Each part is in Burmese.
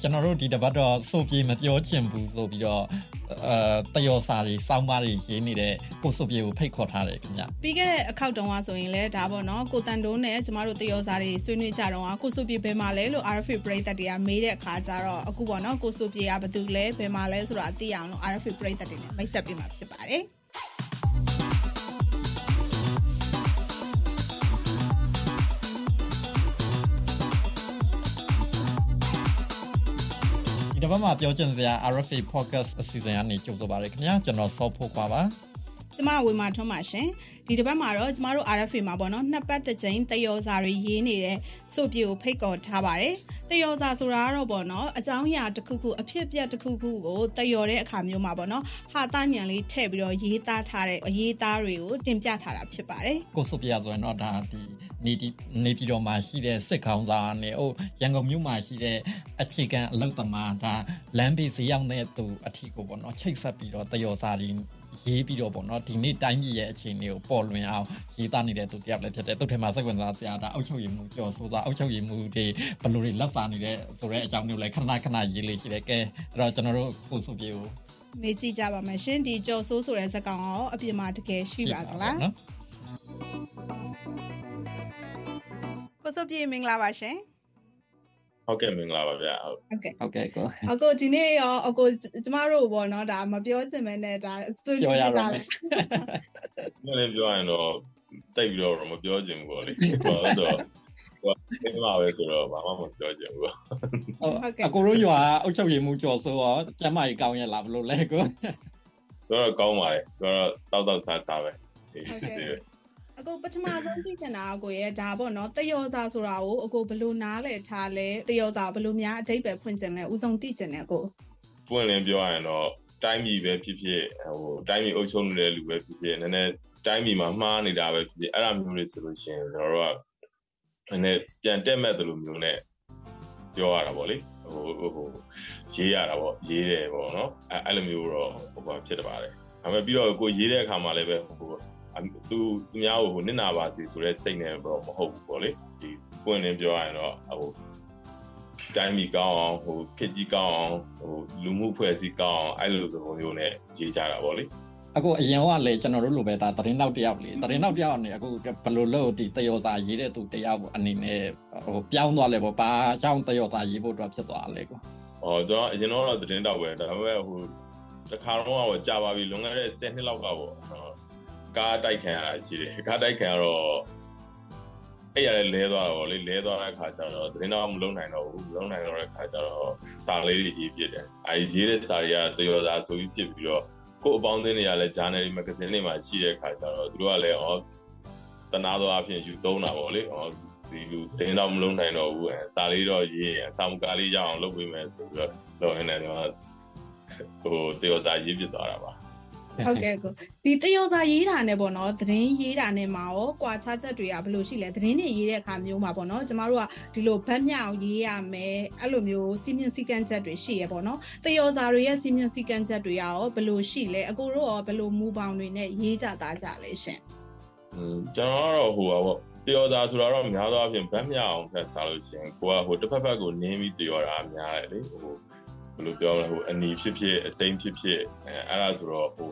ကျွန်တော်တို့ဒီတပတ်တော့ဆိုပြေမပြောချင်ဘူးဆိုပြီးတော့အဲတယောစာတွေစောင်းပါးတွေရေးနေတဲ့ကိုဆိုပြေကိုဖိတ်ခေါ်ထားတယ်ခင်ဗျပြီးခဲ့တဲ့အခောက်တုန်းကဆိုရင်လည်းဒါပေါ့နော်ကိုတန်တုံးနဲ့ကျမတို့တယောစာတွေဆွေးနွေးကြတော့ကိုဆိုပြေဘယ်မှာလဲလို့ RFA ပရိသတ်တွေကမေးတဲ့အခါကျတော့အခုပေါ့နော်ကိုဆိုပြေကဘာတူလဲဘယ်မှာလဲဆိုတာသိအောင်လို့ RFA ပရိသတ်တွေနဲ့မိတ်ဆက်ပေးမှာဖြစ်ပါတယ် ဒီတစ်ပတ်မှာပြောချင်စရာ RFA podcast အစီအစဉ်ကနေကြိုဆိုပါရခင်ဗျာကျွန်တော်စောဖို့ပါပါ ကျမဝေမာထွန်းပါရှင်ဒီတစ်ပတ်မှာတော့ကျမတို့ RFA မှာပေါ့နော်နှစ်ပတ်တစ်ကြိမ်တယောစာတွေရေးနေတဲ့စုပ်ပြေကိုဖိတ်ခေါ်ထားပါတယ်တယောစာဆိုတာကတော့ပေါ့နော်အကြောင်းအရာတစ်ခုခုအဖြစ်အပျက်တစ်ခုခုကိုတယောတဲ့အခါမျိုးမှာပေါ့နော်ဟာတညံလေးထည့်ပြီးတော့ရေးသားထားတဲ့အရေးသားတွေကိုတင်ပြထားတာဖြစ်ပါတယ်ကိုစုပ်ပြေဆိုရင်တော့ဒါဒီနေဒီနေပြည်တော်မှာရှိတဲ့စစ်ခေါင်းဆောင်နဲ့ဟိုရန်ကုန်မြို့မှာရှိတဲ့အခြေခံအလုပ်သမားဒါလမ်းဘေးဈေးရောက်တဲ့သူအထီကိုပေါ့နော်ချိတ်ဆက်ပြီးတော့တယောစာတွေ ရေးပြီးတော့ပေါ့နော်ဒီနေ့တိုင်းပြည်ရဲ့အခြေအနေကိုပေါ်လွင်အောင်ရေးသားနေတဲ့သူတယောက်လည်းဖြစ်တယ်သူထဲမှာစိတ်ဝင်စားစရာဒါအောက်ချုပ်ရည်မှုကြော်ဆိုစားအောက်ချုပ်ရည်မှုတွေဘယ်လိုတွေလက်စာနေတဲ့ဆိုတဲ့အကြောင်းမျိုးလည်းခဏခဏရေးလေးရှိတယ်ကဲအဲ့တော့ကျွန်တော်တို့ကိုစုပြေကိုမေးကြည့်ကြပါမယ်ရှင်ဒီကြော်ဆိုးဆိုတဲ့ဇာတ်ကောင်ရောအပြင်မှာတကယ်ရှိပါသလားနော်ကိုစုပြေမင်္ဂလာပါရှင် ဟုတ်ကဲ့မင်္ဂလာပါဗျာဟုတ်ကဲ့ဟုတ်ကဲ့ကိုအကိုဒီနေ့ရောအကိုကျမတို့ပေါ့နော်ဒါမပြောချင်မဲနဲ့ဒါဆွေးနွေးရတာမင်းပြောရင်တော့တိတ်ပြီးတော့မပြောချင်ဘူးပေါ့လေဟုတ်တော့ဟုတ်ပါပဲဆိုတော့ဘာမှမပြောချင်ဘူးဟုတ်ကဲ့အကိုတို့ရွာအုတ်ချုပ်ရည်မှုကြော်ဆိုတော့ကျမကြီးကောင်းရလားဘလို့လဲကိုတော့ကောင်းပါလေတော့တောက်တောက်စားစားပဲဟုတ်ကဲ့ အကိုပထမဆုံးသိချင်တာအကိုရဲ့ဒါပေါ့နော်တယောစာဆိုတာကိုအကိုဘယ်လိုနားလည်ထားလဲတယောစာဘယ်လိုများအတိတ်ပဲဖွင့်ချင်လဲဦးဆုံးသိချင်တယ်အကိုပွင့်လင်းပြောရရင်တော့တိုင်းပြည်ပဲဖြစ်ဖြစ်ဟိုတိုင်းပြည်အုပ်ချုပ်နေတဲ့လူပဲဖြစ်ဖြစ်နည်းနည်းတိုင်းပြည်မှာမှားနေတာပဲဖြစ်ဖြစ်အဲ့လိုမျိုးတွေဆိုလို့ရှိရင်ကျွန်တော်တို့ကနည်းနည်းပြန်တက်မဲ့သလိုမျိုးနဲ့ပြောရတာပေါ့လေဟိုဟိုရေးရတာပေါ့ရေးတယ်ပေါ့နော်အဲ့အဲ့လိုမျိုးတော့ဟိုဖြစ်တပါတယ်ဒါပေမဲ့ပြီးတော့ကိုရေးတဲ့အခါမှာလည်းပဲဟို သူသူများကိုဟိုနစ်နာပါစီဆိုတဲ့စိတ်နဲ့တော့မဟုတ်ဘူးပေါ့လေဒီပွင့်လင်းပြောရရင်တော့ဟိုတိုင်းပြည်ကောင်းအောင်ဟိုခေတ်ကြီးကောင်းအောင်ဟိုလူမှုဖွဲ့စည်းကောင်းအောင်အဲ့လိုသဘောမျိုးနဲ့ရေးကြတာပေါ့လေအခုအရင်ကလည်းကျွန်တော်တို့လိုပဲဒါသတင်းနောက်တယောက်လေသတင်းနောက်တယောက်အနေအခုဘယ်လိုလို့ဒီတယောစာရေးတဲ့သူတယောက်အနေနဲ့ဟိုပြောင်းသွားလဲပေါ့ဘာကြောင့်တယောစာရေးဖို့တော့ဖြစ်သွားလဲကွာ။အော်ကျွန်တော်အရင်တော့သတင်းတောက်ပဲဒါပေမဲ့ဟိုတခါတော့ကြာပါပြီလွန်ခဲ့တဲ့10နှစ်လောက်ကပေါ့ ကားတိုက်ခံရတာရှိတယ်ကားတိုက်ခံရတော့အဲ့ရလဲသွားတော့လေလဲသွားတဲ့ခါကျတော့သတင်းတော့မလုံးနိုင်တော့ဘူးမလုံးနိုင်တော့တဲ့ခါကျတော့စာလေးတွေရေးပြတယ်အဲရေးတဲ့စာတွေကတရောစာဆိုပြီးဖြစ်ပြီးတော့ကို့အပေါင်းအသင်းတွေကလည်း journal မဂ္ဂဇင်းတွေမှာရှိတဲ့ခါကျတော့သူတို့ကလည်းဩတနာသောအဖြစ်ယူသုံးတာပေါ့လေဩဒီလူတင်းတော့မလုံးနိုင်တော့ဘူးအဲစာလေးတော့ရေးအဆောင်ကားလေးရအောင်လုပ်ပေးမယ်ဆိုပြီးတော့လုပ်နေတယ်တော့ဟိုတရောစာရေးပြသွားတာပါ ဟုတ်ကဲ့ကိုဒီတယောစာရေးတာနဲ့ပေါ့နော်သတင်းရေးတာနဲ့မှာရောကွာခြားချက်တွေကဘယ်လိုရှိလဲသတင်းတွေရေးတဲ့အခါမျိုးမှာပေါ့နော်ကျမတို့ကဒီလိုဗတ်မြောက်ရေးရမယ်အဲ့လိုမျိုးစီမင်းစီကန်းချက်တွေရှိရပေါ့နော်တယောစာတွေရဲ့စီမင်းစီကန်းချက်တွေရောဘယ်လိုရှိလဲအကိုတို့ရောဘယ်လိုမူပေါင်းတွေနဲ့ရေးကြတာကြလဲရှင်อืมကျွန်တော်ကတော့ဟိုပါပေါ့တယောစာဆိုတော့များသောအားဖြင့်ဗတ်မြောက်အောင်ဖတ်စားလို့ရှိရင်ကိုကဟိုတစ်ဖက်ဖက်ကိုနင်းပြီးတယောတာများတယ်လေဟိုဘ ယ်လိုပြောမလဲဟိုအနီဖြစ်ဖြစ်အစိမ့်ဖြစ်ဖြစ်အဲအဲ့ဒါဆိုတော့ဟို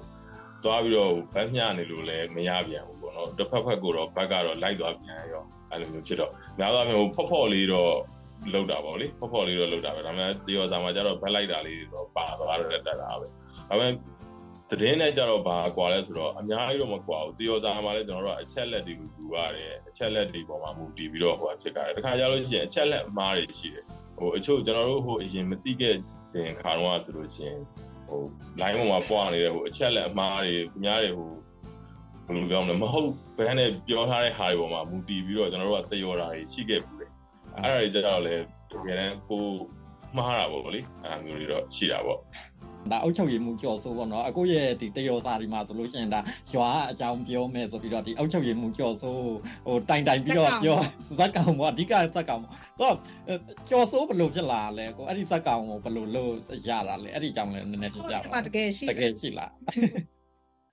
သွားပြီးတော့ဗတ်မျှနေလို့လည်းမရပြန်ဘူးပေါ့နော်တစ်ဖက်ဖက်ကိုတော့ဘက်ကတော့လိုက်သွားပြန်ရောအဲ့လိုမျိုးဖြစ်တော့များသောအားဖြင့်ဟိုဖော့ဖော့လေးတော့လောက်တာပေါ့လေဖော့ဖော့လေးတော့လောက်တာပဲဒါပေမဲ့တရောစာမှာကျတော့ဘက်လိုက်တာလေးတော့ပါသွားတော့တက်တာပဲဒါပေမဲ့တည်င်းနဲ့ကြတော့ဘာကွာလဲဆိုတော့အများကြီးတော့မကွာဘူးတရောစာမှာလည်းကျွန်တော်တို့အချက်လက်တွေကိုယူရတယ်အချက်လက်တွေပေါ်မှာမူတည်ပြီးတော့ဟိုဖြစ်ကြတယ်တခါကြလို့ရှိရင်အချက်လက်အမားတွေရှိတယ်ဟိုအချို့ကျွန်တော်တို့ဟိုအရင်မသိခဲ့ စဉ်ခါတော့ဆိုလို့ရှိရင်ဟို line ပေါ်မှာပွားနေတဲ့ဟိုအချက်လက်အမှားတွေသူများတွေဟိုဘယ်လိုပြောမလဲမဟုတ်ဘယ်နဲ့ပြောထားတဲ့ဟာတွေပေါ်မှာမူတည်ပြီးတော့ကျွန်တော်တို့ကသရော်တာတွေရှိခဲ့ဘူးလေအဲ့ဒါတွေကြတော့လေတကယ်တမ်းကိုမှားတာပေါ့လေအဲ့လိုမျိုးတွေတော့ရှိတာပေါ့ ဒါအုတ်ချုပ်ရည်မှုကြော်ဆိုပေါ့နော်အခုရဲ့ဒီတယောစာဒီမှာဆိုလို့ရှိရင်ဒါရွာအကြောင်းပြောမယ်ဆိုပြီးတော့ဒီအုတ်ချုပ်ရည်မှုကြော်ဆိုဟိုတိုင်တိုင်ပြီးတော့ပြောဇက်ကောင်ပေါ့အဓိကဇက်ကောင်ပေါ့တော့ကြော်ဆိုဘယ်လိုဖြစ်လာလဲကိုအဲ့ဒီဇက်ကောင်ကိုဘယ်လိုလို့ရတာလဲအဲ့ဒီကြောင့်လည်းနည်းနည်းပြပြပါတကယ်ရှိတကယ်ရှိလား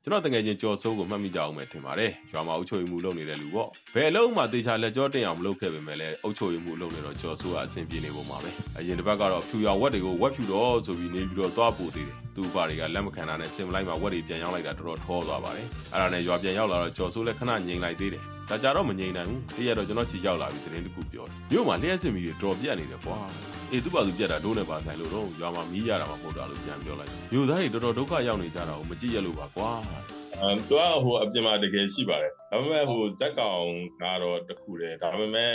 ကျွန်တော်တကယ်ချင်းကြော်စိုးကိုမှတ်မိကြအောင်ပဲထင်ပါတယ်ရွာမှာအုပ်ချုပ်ရေးမှုလုပ်နေတဲ့လူပေါ့ဘယ်အလုံးမှတေချာလက်ကြောတင်အောင်မလုပ်ခဲ့ပေမဲ့လည်းအုပ်ချုပ်ရေးမှုလုပ်နေတော့ကြော်စိုးကအဆင်ပြေနေပုံပါပဲအရင်တစ်ပတ်ကတော့ဖြူရောင်ဝက်တွေကိုဝက်ဖြူတော့ဆိုပြီးနေပြီးတော့သွားပို့သေးတယ်သူ့ဘာတွေကလက်မခံတာနဲ့စင်မလိုက်မှာဝက်တွေပြန်ရောက်လိုက်တာတော်တော်ထောသွားပါတယ်အဲ့ဒါနဲ့ရွာပြန်ရောက်လာတော့ကြော်စိုးလည်းခဏငြိမ်လိုက်သေးတယ် ဒါကြတော့မငြိမ်နိုင်ဘူးတရက်တော့ကျွန်တော်ချီရောက်လာပြီသတင်းတစ်ခုပြောတယ်မြို့မှာလျှက်စစ်မီတွေတော်ပြတ်နေတယ်ကွာအေးသူ့ဘာသူပြတ်တာဒိုးနဲ့ပါဆိုင်လို့တော့ရွာမှာမီးရတာမှမဟုတ်တာလို့ပြန်ပြောလိုက်မြို့သားတွေတော်တော်ဒုက္ခရောက်နေကြတာကိုမကြည့်ရလို့ပါကွာအဲသူကဟိုအပြင်မှာတကယ်ရှိပါတယ်ဒါပေမဲ့ဟိုဇက်ကောင်ကတော့တခုတယ်ဒါပေမဲ့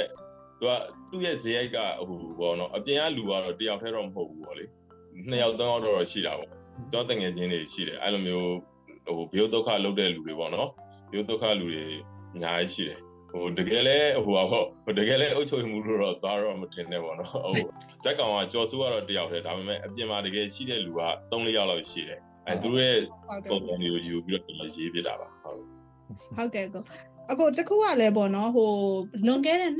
သူကသူ့ရဲ့ဇေယိုက်ကဟိုဘောနော်အပြင်ကလူကတော့တယောက်တည်းတော့မဟုတ်ဘူးပေါ့လေနှစ်ယောက်သုံးယောက်တော့ရှိတာပေါ့တော့တငယ်ချင်းတွေရှိတယ်အဲ့လိုမျိုးဟိုဘိုးဒုက္ခလုပ်တဲ့လူတွေပေါ့နော်ဘိုးဒုက္ခလူတွေ အများကြီးရှိတယ်ဟိုတကယ်လဲဟိုပါပေါ့ဟိုတကယ်လဲအုပ်ချုပ်မှုလို့တော့သွားတော့မတင်နဲ့ပေါ့နော်ဟိုဇက်ကောင်ကကြော်စုကတော့တယောက်တည်းဒါပေမဲ့အပြင်မှာတကယ်ရှိတဲ့လူက3-4ယောက်လောက်ရှိတယ်အဲသူတို့ရဲ့ဟုတ်တယ်ပုံစံမျိုးယူပြီးတော့ရေးပြတာပါဟုတ်ဟုတ်ကဲ့ကို အခုတခုကလည်းပေါ့နော်ဟိုလွန်ခဲ့တဲ့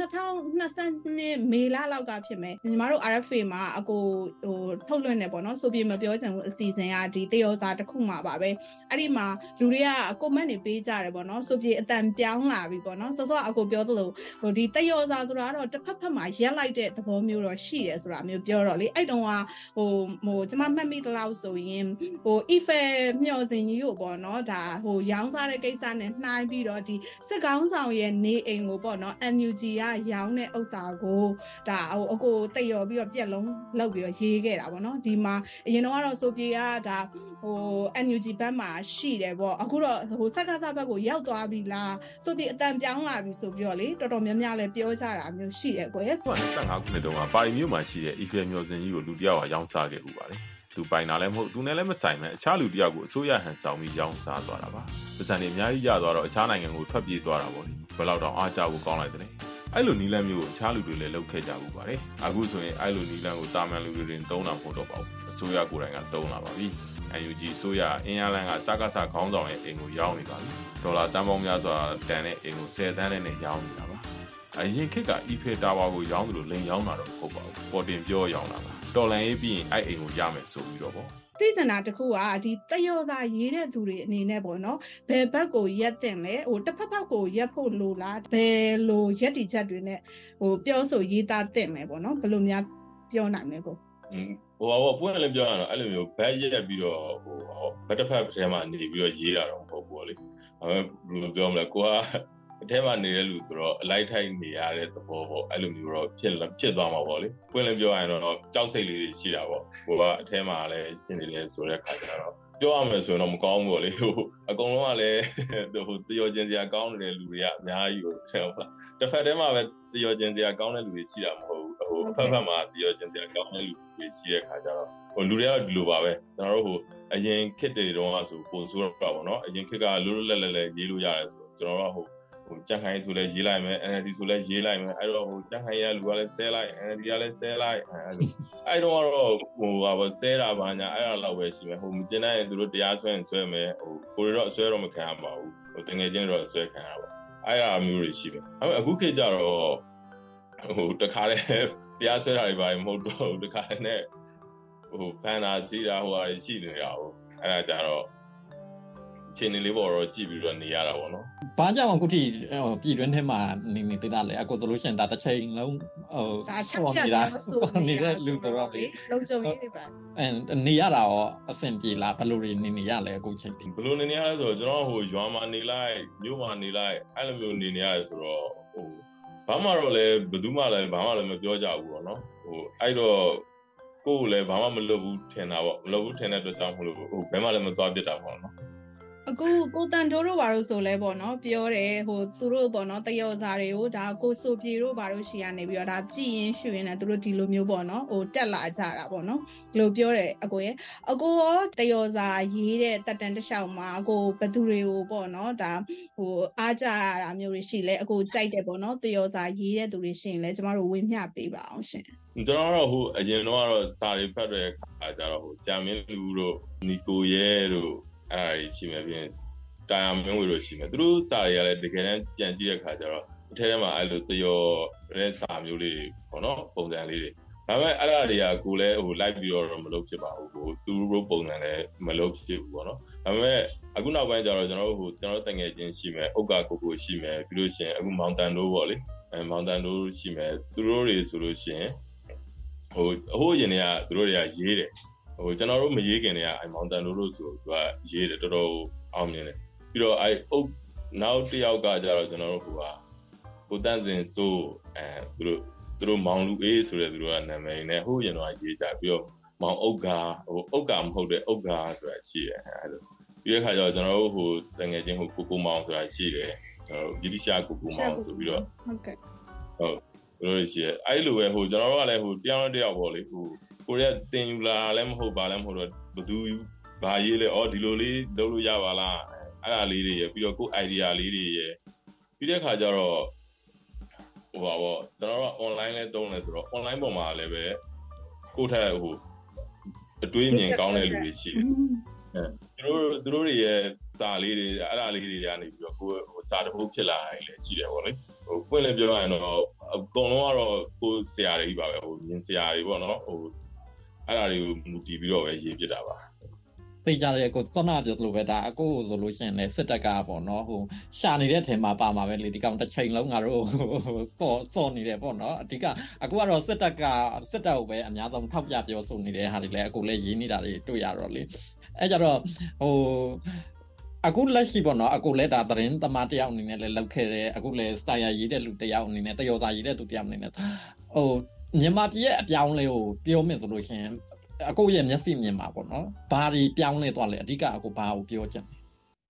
2020မေလလောက်ကဖြစ်မယ်ညီမတို့ RFA မှာအကိုဟိုထုတ်လွှင့်နေပေါ့နော်ဆိုပြီးမပြောချင်ဘူးအစီအစဉ်ကဒီတယောစာတစ်ခုမှာပါပဲအဲ့ဒီမှာလူတွေကကွန်မန့်တွေပေးကြတယ်ပေါ့နော်ဆိုပြီးအတန်ပြောင်းလာပြီပေါ့နော်စောစောအကိုပြောသလိုဟိုဒီတယောစာဆိုတာကတော့တစ်ဖက်ဖက်မှာရက်လိုက်တဲ့သဘောမျိုးတော့ရှိတယ်ဆိုတာမျိုးပြောတော့လေအဲ့တုန်းကဟိုဟိုကျမမှတ်မိသလောက်ဆိုရင်ဟို Eiffel မျှော်စင်ကြီးကိုပေါ့နော်ဒါဟိုရောင်းစားတဲ့ကိစ္စနဲ့နှိုင်းပြီးတော့ဒီစစ်ကောင်းဆောင်ရဲ့နေအိမ်ကိုပေါ့နော် NUG ကရောင်းတဲ့ဥစ္စာကိုဒါဟိုအကိုတိတ်ရော်ပြီးတော့ပြက်လုံးလောက်ပြီးတော့ရေးခဲ့တာပေါ့နော်ဒီမှာအရင်တော့ကတော့ဆိုပြေကဒါဟို NUG ဘက်မှာရှိတယ်ပေါ့အခုတော့ဟိုစက္ကစဘက်ကိုရောက်သွားပြီလားဆိုပြေအတန်ပြောင်းလာပြီဆိုပြီးတော့လေတော်တော်များများလည်းပြောကြတာမျိုးရှိတယ်ကိုရဲ့သူက25ခုနှစ်တုန်းကပါရီမြို့မှာရှိတဲ့ Eiffel မျော်စင်ကြီးကိုလူတစ်ယောက်ကရောင်းစားခဲ့ဥပါတယ်။ သူပိုင်တာလည်းမဟုတ်သူနဲ့လည်းမဆိုင်မဲ့အခြားလူတစ်ယောက်ကိုအစိုးရဟန်ဆောင်ပြီးရောင်းစားသွားတာပါ။ပတ်စံတွေအများကြီးရသွားတော့အခြားနိုင်ငံကိုထွက်ပြေးသွားတာပေါ့လေ။ဘယ်လောက်တော့အားကြဖို့ကောင်းလိုက်တယ်။အဲ့လိုနီလန်းမျိုးကိုအခြားလူတွေလည်းလုပ်ခဲ့ကြဘူးပါတယ်။အခုဆိုရင်အဲ့လိုနီလန်းကိုတာမန်လူတွေတင်သုံးတာမဟုတ်တော့ပါဘူး။အစိုးရကိုယ်တိုင်ကသုံးလာပါပြီ။ UNG ဆိုရအင်အားလန်ကစကားစခေါင်းဆောင်ရဲ့အိမ်ကိုရောင်းနေပါပြီ။ဒေါ်လာတန်ပေါင်းများစွာတန်တဲ့အိမ်ကို10တန်းနဲ့ရောင်းနေတာပါ။အရင်ခေတ်က Eiffel Tower ကိုရောင်းသလိုလိန်ရောင်းတာတော့မဟုတ်ပါဘူး။ပေါ်တင်ပြောရောင်းတာပါ။ တော်လန်ရေးပြီးရင်အဲ့အိမ်ကိုရမယ်ဆိုပြီးတော့ပေါ့သိစနာတစ်ခုကဒီတယောစာရေးတဲ့သူတွေအနေနဲ့ပေါ့နော်ဘယ်ဘက်ကိုရက်တင်လဲဟိုတစ်ဖက်ဖက်ကိုရက်ဖို့လိုလားဘယ်လိုရက်တီချက်တွေနဲ့ဟိုပြောဆိုရေးသားတင်လဲပေါ့နော်ဘယ်လိုများပြောနိုင်လဲကိုอืมဟိုပါပွင့်လည်းပြောရတော့အဲ့လိုမျိုးဘက်ရက်ပြီးတော့ဟိုဘက်တစ်ဖက်ထဲမှာနေပြီးတော့ရေးတာတော့မဟုတ်ဘူးလေအဲဘယ်လိုပြောမလဲကိုက အထဲမှာနေတဲ့လူဆိုတော့အလိုက်ထိုက်နေရတဲ့သဘောပေါ့အဲ့လိုမျိုးတော့ဖြစ်ဖြစ်သွားမှာပေါ့လေပွင့်လည်းပြောရရင်တော့ကြောက်စိတ်လေးတွေရှိတာပေါ့ဟိုကအထဲမှာလည်းရှင်းနေတယ်ဆိုတဲ့ခါကျတော့ပြောရမယ်ဆိုရင်တော့မကောင်းဘူးပေါ့လေဟိုအကုန်လုံးကလည်းဟိုတယောချင်းစရာကောင်းနေတဲ့လူတွေကအများကြီးကိုဟုတ်လားတစ်ဖက်တည်းမှာပဲတယောချင်းစရာကောင်းတဲ့လူတွေရှိတာမဟုတ်ဘူးဟိုဖက်ဖက်မှာတယောချင်းစရာကောင်းတဲ့လူတွေရှိတဲ့ခါကျတော့ဟိုလူတွေကဒီလိုပါပဲကျွန်တော်တို့ဟိုအရင်ခစ်တွေတုန်းကဆိုပုံဆိုးတော့ပါဗောနော်အရင်ခစ်ကလွတ်လွတ်လပ်လပ်လေးရေးလို့ရတယ်ဆိုကျွန်တော်တို့ဟို ဟိုကြက်ခိုင်းဆိုလဲရေးလိုက်မယ် NLD ဆိုလဲရေးလိုက်မယ်အဲ့တော့ဟိုကြက်ခိုင်းရလူကလည်းဆဲလိုက် NLD ကလည်းဆဲလိုက်အဲ့လိုအဲ့တော့ကတော့ဟိုဟာဆဲတာပါညာအဲ့ဒါတော့ပဲရှိမယ်ဟိုမကျင်နိုင်ရင်သူတို့တရားဆွဲရင်ဆွဲမယ်ဟိုကိုရီတော့အဆွဲတော့မခံရပါဘူးဟိုတငယ်ချင်းတော့ဆွဲခံရပါအဲ့ဒါမျိုးတွေရှိတယ်အဲ့အခုခေတ်ကျတော့ဟိုတခါတည်းတရားဆွဲတာတွေပါမဟုတ်တော့တခါတည်းနဲ့ဟိုဖန်တာကြီးတာဟိုဟာရှိနေတာဟိုအဲ့ဒါကြတော့ ချင်းနေလေးပေါ်တော့ကြည့်ပြီးတော့နေရတာပေါ့နော်။ဘာကြောင့်အခုထိပြည်တွင်းထဲမှာနေနေသေးတာလဲ။အခုဆိုလို့ရှိရင်ဒါတစ်ချိန်လုံးဟိုဒါချက်ဆော့ပြတ်နေတာတယ်ဆိုနေတဲ့လူဆိုတော့လေလုံခြုံရေးတွေပါအဲနေရတာရောအဆင်ပြေလားဘယ်လိုတွေနေနေရလဲအခုချိန်ထိဘယ်လိုနေနေရလဲဆိုတော့ကျွန်တော်ဟိုရွာမှာနေလိုက်မြို့မှာနေလိုက်အဲ့လိုမျိုးနေနေရတယ်ဆိုတော့ဟိုဘာမှတော့လည်းဘယ်သူမှလည်းဘာမှလည်းမပြောကြဘူးပေါ့နော်ဟိုအဲ့တော့ကိုယ်လည်းဘာမှမလုပ်ဘူးထင်တာပေါ့မလုပ်ဘူးထင်တဲ့အတွက်ကြောင့်မလို့ဟိုဘယ်မှလည်းမသွားပြစ်တာပေါ့နော် အခုကိုတန်တိုးတို့ဘာလို့ဆိုလဲပေါ့နော်ပြောတယ်ဟိုသူတို့ပေါ့နော်တယောစာတွေကိုဒါကိုဆိုပြေတို့ဘာလို့ရှိရနေပြီးတော့ဒါကြည်ရင်ရွှေရင်လည်းသူတို့ဒီလိုမျိုးပေါ့နော်ဟိုတက်လာကြတာပေါ့နော်ဒီလိုပြောတယ်အကိုရဲ့အကိုရောတယောစာရေးတဲ့တက်တန်တစ်လျှောက်မှာအကိုဘသူတွေကိုပေါ့နော်ဒါဟိုအားကြရတာမျိုးတွေရှိလဲအကိုကြိုက်တယ်ပေါ့နော်တယောစာရေးတဲ့သူတွေရှိရင်လည်းကျမတို့ဝေမျှပေးပါအောင်ရှင်ကျွန်တော်တော့ဟိုအရင်တော့ကတော့စာတွေဖတ်တဲ့အခါကျတော့ဟိုဂျာမင်းလူတို့နီကိုရဲတို့ အဲ့ဒါကြီးရှိမယ်ပြင်တာယာမင်းဝေတို့ရှိမယ်သူတို့စာတွေကလည်းတကယ်တမ်းပြန်ကြည့်တဲ့အခါကျတော့အထဲထဲမှာအဲ့လိုတရောတဲ့စာမျိုးလေးပေါ့နော်ပုံစံလေးတွေဒါပေမဲ့အဲ့ဒါတွေကကိုလည်းဟို live ပြီးတော့မလုပ်ဖြစ်ပါဘူးဟိုသူတို့ပုံစံလည်းမလုပ်ဖြစ်ဘူးပေါ့နော်ဒါပေမဲ့အခုနောက်ပိုင်းကျတော့ကျွန်တော်တို့ဟိုကျွန်တော်တငယ်ချင်းရှိမယ်ဥက္ကာကိုကိုရှိမယ်ပြီးလို့ရှိရင်အခုမောင်တန်တို့ပေါ့လေအဲမောင်တန်တို့ရှိမယ်သူတို့တွေဆိုလို့ရှိရင်ဟိုအဟိုးရင်တွေကသူတို့တွေကရေးတယ် ဟိုကျွန်တော်တို့မရေးခင်တည်းကအဲမောင်တန်တို့လို့ဆိုသူကရေးတယ်တော်တော်အောင်မြင်တယ်ပြီးတော့အဲဥနောက်တစ်ယောက်ကကျတော့ကျွန်တော်တို့ဟိုဟာကိုတန့်စင်စိုးအဲသူတို့သူတို့မောင်လူအေးဆိုတဲ့သူတို့ကနာမည်နဲ့ဟိုရင်တော့ရေးကြပြီးတော့မောင်ဥက္ကာဟိုဥက္ကာမဟုတ်တဲ့ဥက္ကာဆိုတာရှိတယ်အဲလိုပြီးတဲ့ခါကျတော့ကျွန်တော်တို့ဟိုတငယ်ချင်းဟိုကိုကိုမောင်ဆိုတာရှိတယ်ကျွန်တော်တို့ဗြိတိရှားကိုကိုမောင်ဆိုပြီးတော့ဟုတ်ကဲ့ဟုတ်တို့ရှိရဲအဲ့လိုပဲဟိုကျွန်တော်တို့ကလည်းဟိုတယောက်နဲ့တယောက်ပေါ့လေဟို ကိုရီးယားတင်ယူလာလည်းမဟုတ်ပါလည်းမဟုတ်တော့ဘသူဘာရေးလဲအော်ဒီလိုလေးလုပ်လို့ရပါလားအဲ့ဒါလေးတွေရပြီးတော့ကို idea လေးတွေရပြီးတဲ့ခါကျတော့ဟိုပါပေါ့ကျွန်တော်တို့က online လဲတုံးလဲဆိုတော့ online ပေါ်မှာလည်းပဲကိုထက်ဟိုအတွေးအမြင်ကောင်းတဲ့လူတွေရှိတယ်သူတို့သူတို့တွေရဲ့စာလေးတွေအဲ့ဒါလေးတွေကနေပြီးတော့ကိုဟိုစာတပုတ်ဖြစ်လာတယ်လည်းရှိတယ်ပေါ့လေဟိုပွင့်လည်းပြောရရင်တော့အကုန်လုံးကတော့ကိုဆရာတွေကြီးပါပဲဟိုမြင်ဆရာတွေပေါ့နော်ဟို အဲ့ဒါတွေကိုမူတည်ပြီးတော့ပဲရေးပြတာပါသိကြတဲ့ကိုစောနာပြောသလိုပဲဒါအကိုဆိုလို့ရှိရင်လည်းစစ်တပ်ကပေါ့နော်ဟိုရှာနေတဲ့ထဲမှာပါမှာပဲလေဒီကောင်တစ်ချိန်လုံးငါတို့စော့စော့နေတယ်ပေါ့နော်အဓိကအကိုကတော့စစ်တပ်ကစစ်တပ်ကိုပဲအများဆုံးထောက်ပြပြောဆိုနေတဲ့ဟာတွေလည်းအကိုလည်းရေးနေတာတွေတွေ့ရတော့လေအဲကြတော့ဟိုအခုလက်ရှိပေါ့နော်အခုလည်းဒါသတင်းသမားတယောက်အနေနဲ့လည်းလောက်ခဲ့တယ်အခုလည်း style ရေးတဲ့လူတယောက်အနေနဲ့တယောစာရေးတဲ့သူတယောက်အနေနဲ့ဟို မြန်မာပြည်ရဲ့အပြောင်းလဲကိုပြောမယ်ဆိုလို့ရှိရင်အကိုရဲ့မျက်စိမြင်မှာပေါ့နော်ဘာတွေပြောင်းလဲသွားလဲအဓိကအကိုဘာကိုပြောချင်လဲ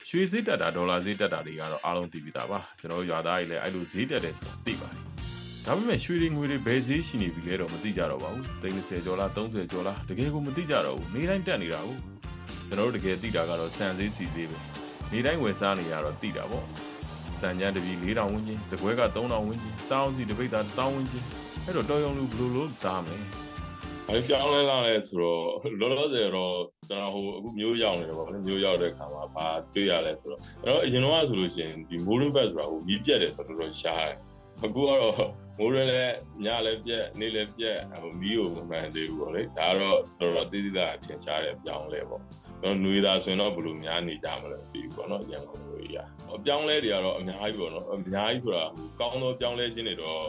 ရွှေဈေးတက်တာဒေါ်လာဈေးတက်တာတွေကတော့အားလုံးသိပြီးသားပါကျွန်တော်တို့ရွာသားတွေလည်းအဲ့လိုဈေးတက်တယ်ဆိုတာသိပါတယ်ဒါပေမဲ့ရွှေတွေငွေတွေဘယ်ဈေးရှိနေပြီလဲတော့မသိကြတော့ပါဘူး30ကျော်လား30ကျော်လားတကယ်ကိုမသိကြတော့ဘူးနေတိုင်းတက်နေတာဟုတ်ကျွန်တော်တို့တကယ်သိတာကတော့စံဈေးစီဈေးပဲနေတိုင်းဝယ်စားနေရတော့သိတာပေါ့စံချမ်းတပြီ4000ဝန်းကျင်စကွဲက3000ဝန်းကျင်စောင်းစီတပိတ်သား1000ဝန်းကျင် အဲ့တော့တော်ရုံလူဘယ်လိုလုပ်စားမလဲအဲ့ပြောင်းလဲလာလဲဆိုတော့လောလောဆယ်တော့ကျွန်တော်ဟိုအခုမျိုးရောက်နေတယ်ပေါ့နော်မျိုးရောက်တဲ့ခါမှာဘာတွေ့ရလဲဆိုတော့အဲ့တော့အရင်တော့ဆိုလို့ရှိရင်ဒီမိုးရင်းဘက်ဆိုတာဟိုမြည်ပြက်တယ်ဆိုတော့တော်တော်ရှားတယ်အခုကတော့မိုးရင်းလည်းညလည်းပြက်နေ့လည်းပြက်ဟိုမီးကိုမမှန်သေးဘူးပေါ့လေဒါကတော့တော်တော်သေးသေးသားထင်ရှားတယ်ပြောင်းလဲပေါ့တော့နှွေးသားဆိုရင်တော့ဘယ်လိုများနေကြမလဲပြီးဘူးပေါ့နော်အရင်ကမျိုးကြီးอ่ะအပြောင်းလဲတွေကတော့အများကြီးပေါ့နော်အများကြီးဆိုတာဟိုကောင်းသောပြောင်းလဲခြင်းတွေတော့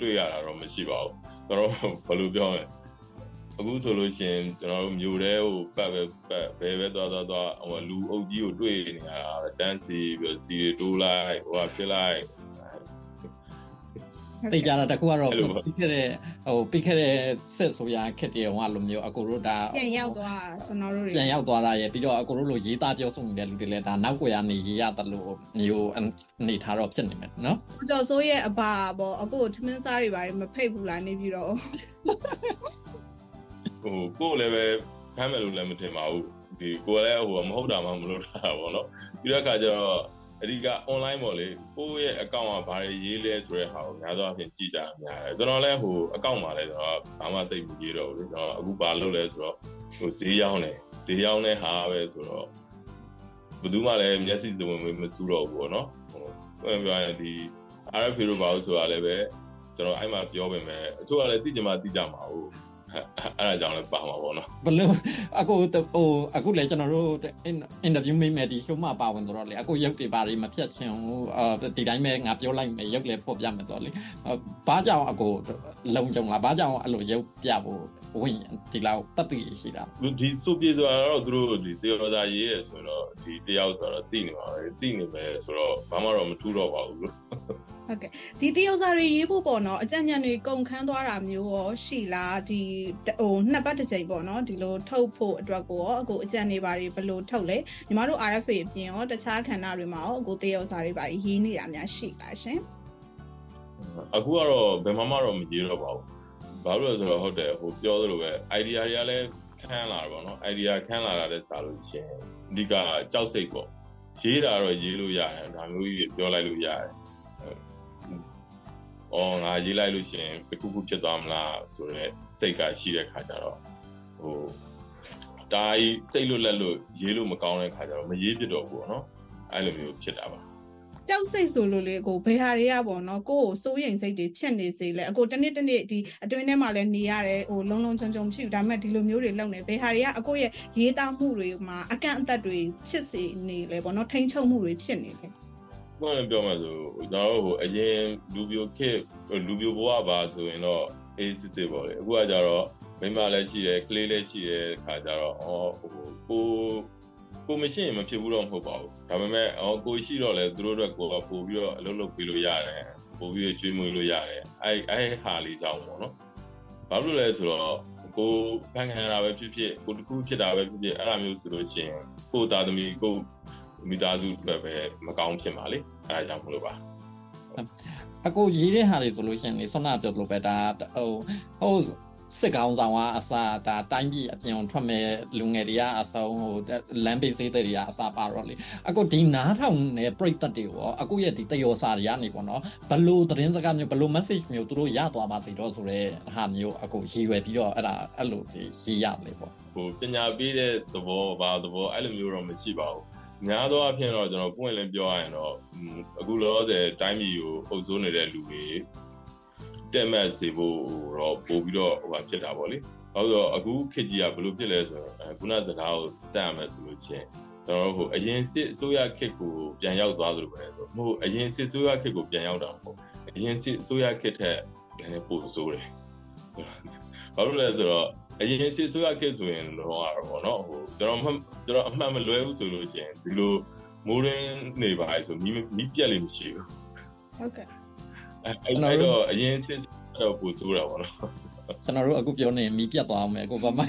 တွေ့ရတာတော့မရှိပါဘူးတော့ဘယ်လိုပြောလဲအခုဆိုလို့ရှိရင်ကျွန်တော်တို့မျိုးတဲ့ဟိုပတ်ပဲပတ်ဘဲပဲသွားသွားသွားဟိုလူအုပ်ကြီးကိုတွေ့နေရတာတန်းစီပြီးစီတိုးလိုက်ဟိုကဖြစ်လိုက် သိကြတာတကူကတော့ပြီးခဲ့တဲ့ဟိုပြီးခဲ့တဲ့ဆက်ဆိုရခက်တယ်ဟိုကလိုမျိုးအကိုတို့ဒါပြန်ရောက်သွားကျွန်တော်တို့တွေပြန်ရောက်သွားတာရဲ့ပြီးတော့အကိုတို့လိုရေးသားပြောဆိုနေတဲ့လူတွေလည်းဒါနောက်ွယ်ကနေရေးရတယ်လို့မျိုးအနေထားတော့ဖြစ်နေမယ်နော်ကိုကျော်စိုးရဲ့အဘာပေါ့အခုထမင်းစားတွေဘာတွေမဖိတ်ဘူးလားနေပြီးတော့ဟိုကိုယ်လည်းပဲဖမ်းမယ်လို့လည်းမထင်ပါဘူးဒီကိုယ်လည်းဟိုမဟုတ်တာမှမလုပ်တာပေါ့နော်ပြီးတော့အခါကျတော့ အဓိက online ပေါ့လေကိုယ့်ရဲ့ account ကဘာတွေရေးလဲဆိုတဲ့ဟာကိုများသောအားဖြင့်ကြည့်ကြအများတယ်ကျွန်တော်လည်းဟို account မှာလည်းကျွန်တော်ဘာမှသိမကြည့်တော့ဘူးလေကျွန်တော်အခုဘာလုပ်လဲဆိုတော့ဟိုဈေးရောက်နေဈေးရောက်နေဟာပဲဆိုတော့ဘယ်သူမှလည်းမျက်စိစုံဝင်မစူးတော့ဘူးပေါ့နော်ဟိုပြောရင်ဒီ RFP တို့ဘာလို့ဆိုတာလည်းပဲကျွန်တော်အဲ့မှာပြောပေမဲ့အချို့ကလည်းသိကြမှာသိကြမှာဟုတ် အဲ့ဒါကြောင့်လည်းပါမှာပေါ့နော်ဘလို့အခုဟိုအခုလည်းကျွန်တော်တို့အင်တာဗျူးမိမယ်ဒီ show မှာပါဝင်တော့လေအခုရုပ်တွေပါတွေမဖြတ်ချင်ဘူးအဲဒီတိုင်းပဲငါပြောလိုက်မယ်ရုပ်လည်းဖော်ပြမယ်တော့လေဘာကြောင့်အခုလုံကြုံလားဘာကြောင့်အဲ့လိုရုပ်ပြဖို့ ဝင်ဒီလောက်တက်တည်ရှိတာဒီစုပြေဆိုတာတော့သူတို့ဒီတေယောသားရေးရဆိုတော့ဒီတယောက်ဆိုတော့တိနေပါပဲတိနေမယ်ဆိုတော့ဘာမှတော့မထူးတော့ပါဘူးလို့ဟုတ်ကဲ့ဒီတရုတ်စာတွေရေးဖို့ပေါ့နော်အကြံဉာဏ်တွေကုန်ခန်းသွားတာမျိုးရောရှိလားဒီဟိုနှစ်ပတ်တစ်ကြိမ်ပေါ့နော်ဒီလိုထုတ်ဖို့အတွက်ကိုရောအခုအကြံတွေဘာတွေဘယ်လိုထုတ်လဲညီမတို့ RFA အပြင်ရောတခြားခန္ဓာတွေမှာရောအခုတရုတ်စာတွေဘာတွေရေးနေတာများရှိလားရှင်အခုကတော့ဘယ်မှမတော့မရေးတော့ပါဘူး ဘာလို့လဲဆိုတော့ဟုတ်တယ်ဟိုပြောသလိုပဲ idea တွေကလည်းခန်းလာတာပေါ့နော် idea ခန်းလာတာလည်းစားလို့ရှင်အဓိကကြောက်စိတ်ပေါ့ရေးတာတော့ရေးလို့ရတယ်ဒါမျိုးကြီးပြောလိုက်လို့ရတယ်အော်ငါရေးလိုက်လို့ရှင်တခုခုဖြစ်သွားမလားဆိုတော့စိတ်ကရှိတဲ့ခါကျတော့ဟိုဒါကြီးစိတ်လွတ်လက်လို့ရေးလို့မကောင်းတဲ့ခါကျတော့မရေးဖြစ်တော့ဘူးပေါ့နော်အဲ့လိုမျိုးဖြစ်တာပါ ကြောက်စိတ်ဆိုလို့လေကိုဘယ်ဟာတွေကပေါ့နော်ကိုကိုစိုးရိမ်စိတ်တွေဖြစ်နေစေလဲအကိုတနေ့တနေ့ဒီအတွင်းထဲမှာလည်းနေရတယ်ဟိုလုံးလုံးချုံချုံမရှိဘူးဒါပေမဲ့ဒီလိုမျိုးတွေလုပ်နေဘယ်ဟာတွေကအကိုရဲ့ရေးသားမှုတွေမှာအကန့်အသတ်တွေဖြစ်စေနေလဲပေါ့နော်ထိန်းချုပ်မှုတွေဖြစ်နေတယ်ဘယ်လိုပြောမလဲဆိုကျွန်တော်တို့ဟိုအရင်လူပြိုခစ်လူပြိုဘဝပါဆိုရင်တော့အေးစစ်စစ်ပေါ့လေအခုကကြတော့မိမလည်းရှိတယ်ကလေးလည်းရှိတယ်ခါကြတော့အော်ဟိုကို ကိုမရှိရင်မဖြစ်ဘူးတော့မဟုတ်ပါဘူးဒါပေမဲ့အော်ကိုရှိတော့လေသူတို့အတွက်ကိုပို့ပြီးတော့အလုပ်လုပ်ပြီးလို့ရတယ်ပို့ပြီးကျွေးမွေးလို့ရတယ်အဲ့အဲ့ဟာလေးကြောင့်ပေါ့နော်ဘာလို့လဲဆိုတော့ကိုဖန်ခံရတာပဲဖြစ်ဖြစ်ကိုတခုဖြစ်တာပဲဖြစ်ဖြစ်အဲ့လိုမျိုးဆိုလို့ရှိရင်ကိုသားသမီးကိုမိသားစုအတွက်ပဲမကောင်းဖြစ်ပါလေအဲဒါကြောင့်မလို့ပါအကိုရေးတဲ့ဟာတွေဆိုလို့ရှိရင်လေဆွမ်းနာပြောလို့ပဲဒါဟိုဟို စစ်ကောင်ဆောင်ကအစားဒါတိုင်းပြည်အပြင်ထွက်မဲ့လူငယ်တွေကအဆုံးဟိုလမ်းပေးစေးတွေကအစားပါတော့လေအကိုဒီနားထောင်နေပြိတ်သက်တွေရောအကိုရဲ့ဒီတယောစာတွေကနေပေါ့နော်ဘလို့သတင်းစကားမျိုးဘလို့ message မျိုးသူတို့ရသွားပါစေတော့ဆိုတော့ဟာမျိုးအကိုရည်ရွယ်ပြီးတော့အဲ့ဒါအဲ့လိုရေးရတယ်ပေါ့ဟိုပညာပေးတဲ့သဘောဘာသဘောအဲ့လိုမျိုးတော့မရှိပါဘူးများသောအားဖြင့်တော့ကျွန်တော်ပွင့်လင်းပြောရရင်တော့အခုလောလောဆယ်တိုင်းပြည်ကိုအုပ်စိုးနေတဲ့လူတွေ တက်မဲ့စေဖို့တော့ပို့ပြီးတော့ဟိုဖြစ်တာပေါ့လေ။ဘာလို့ဆိုတော့အခုခေတ်ကြီးကဘယ်လိုဖြစ်လဲဆိုတော့ခုနစကားကိုစက်ရမယ်ဆိုလို့ချင်းကျွန်တော်တို့ဟိုအရင်စစ်အစိုးရခေတ်ကိုပြန်ရောက်သွားသလိုပဲဆိုမဟုတ်အရင်စစ်အစိုးရခေတ်ကိုပြန်ရောက်တာမဟုတ်အရင်စစ်အစိုးရခေတ်ထက်လည်းပိုဆိုးတယ်။ဘာလို့လဲဆိုတော့အရင်စစ်ဆိုရခေတ်ဆိုရင်တော့ပေါ့နော်ဟိုကျွန်တော်မှကျွန်တော်အမှန်မလွဲဘူးဆိုလို့ရှိရင်ဒီလိုမိုးရင်းနေပါလေဆိုမီးမီးပြက်လေးမရှိဘူးဟုတ်ကဲ့ အဲအဲ့တော့အရင်စစ်တော့ပိုဆိုးတာပေါ့နော်ကျွန်တော်တို့အခုပြောနေမီးပြတ်သွားအောင်မယ်ကိုဘာမှ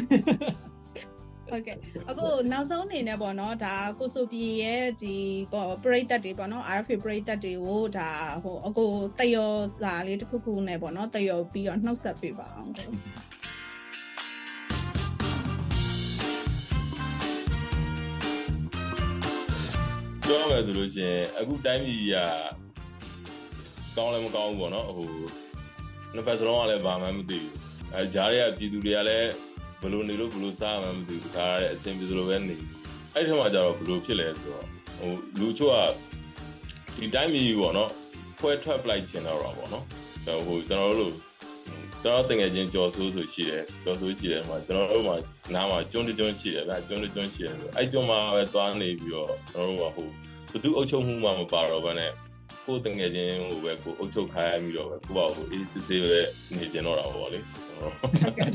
ဟုတ်ကဲ့အခုနောက်ဆုံးအနေနဲ့ပေါ့နော်ဒါကိုဆိုပီရဲ့ဒီပေါ့ပရိသတ်တွေပေါ့နော် RFA ပရိသတ်တွေကိုဒါဟိုအခုတယောစာလေးတစ်ခုခုနဲ့ပေါ့နော်တယောပြီးတော့နှုတ်ဆက်ပေးပါအောင်ကိုပြောမယ်ဆိုလို့ရှိရင်အခုတိုင်းပြည်က ကောင်းလည်းမကောင်းဘူးပေါ့နော်ဟိုနှစ်ဖက်စလုံးကလည်းဘာမှမသိဘူးအဲကြားရပြည်သူတွေကလည်းဘယ်လိုနေလို့ဘယ်လိုစားမှမသိဘူးဒါရတဲ့အစဉ်ပြေစလိုပဲနေအဲ့ဒီထက်မှကျတော့ဘယ်လိုဖြစ်လဲဆိုတော့ဟိုလူချို့ကဒီတိုင်းပြည်ပေါ့နော်ဖွဲထွက်ပလိုက်ချင်တော့တာပေါ့နော်ဟိုကျွန်တော်တို့ကျွန်တော်တကယ်ချင်းကြော်ဆိုးဆိုရှိတယ်ကြော်ဆိုးရှိတယ်မှာကျွန်တော်တို့မှာနားမှာကျွန်းကျွန်းရှိတယ်ဗျကျွန်းကျွန်းရှိတယ်ဆိုအဲ့ကျွန်းမှာပဲသွားနေပြီးတော့ကျွန်တော်တို့ကဟိုဘသူအုပ်ချုပ်မှုမှမပါတော့ဘဲနဲ့ ကိုတငယ်ချင်းဟိုပဲကိုအုပ်ချုပ်ခိုင်းပြီးတော့ပဲကိုပါဟိုအေးစစ်စစ်ပဲနေကျင်တော့တာပေါ့လေ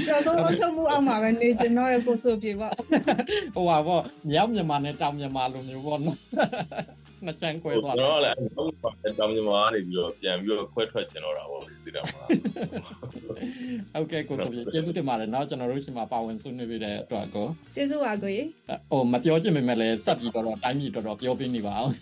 ကျွန်တော်တို့အုပ်ချုပ်မှုအောက်မှာပဲနေကျင်တော့တဲ့ကိုဆိုပြေပေါ့ဟိုပါပေါ့မြောက်မြန်မာနဲ့တောင်မြန်မာလိုမျိုးပေါ့နော်မချမ်းခွဲသွားတော့လည်းသုံးပါတောင်မြန်မာနေပြီးတော့ပြန်ပြီးတော့ခွဲထွက်ကျင်တော့တာပေါ့လေသိတာမှာဟုတ်ကဲ့ကိုဆိုပြေကျေးဇူးတင်ပါတယ်နော်ကျွန်တော်တို့ရှင်မှာပါဝင်ဆွေးနွေးပေးတဲ့အတွက်ကိုကျေးဇူးပါကိုရေဟိုမပြောချင်ပေမဲ့လည်းဆက်ပြီးတော့တိုင်းပြည်တော်တော်ပြောပြနေပါအောင်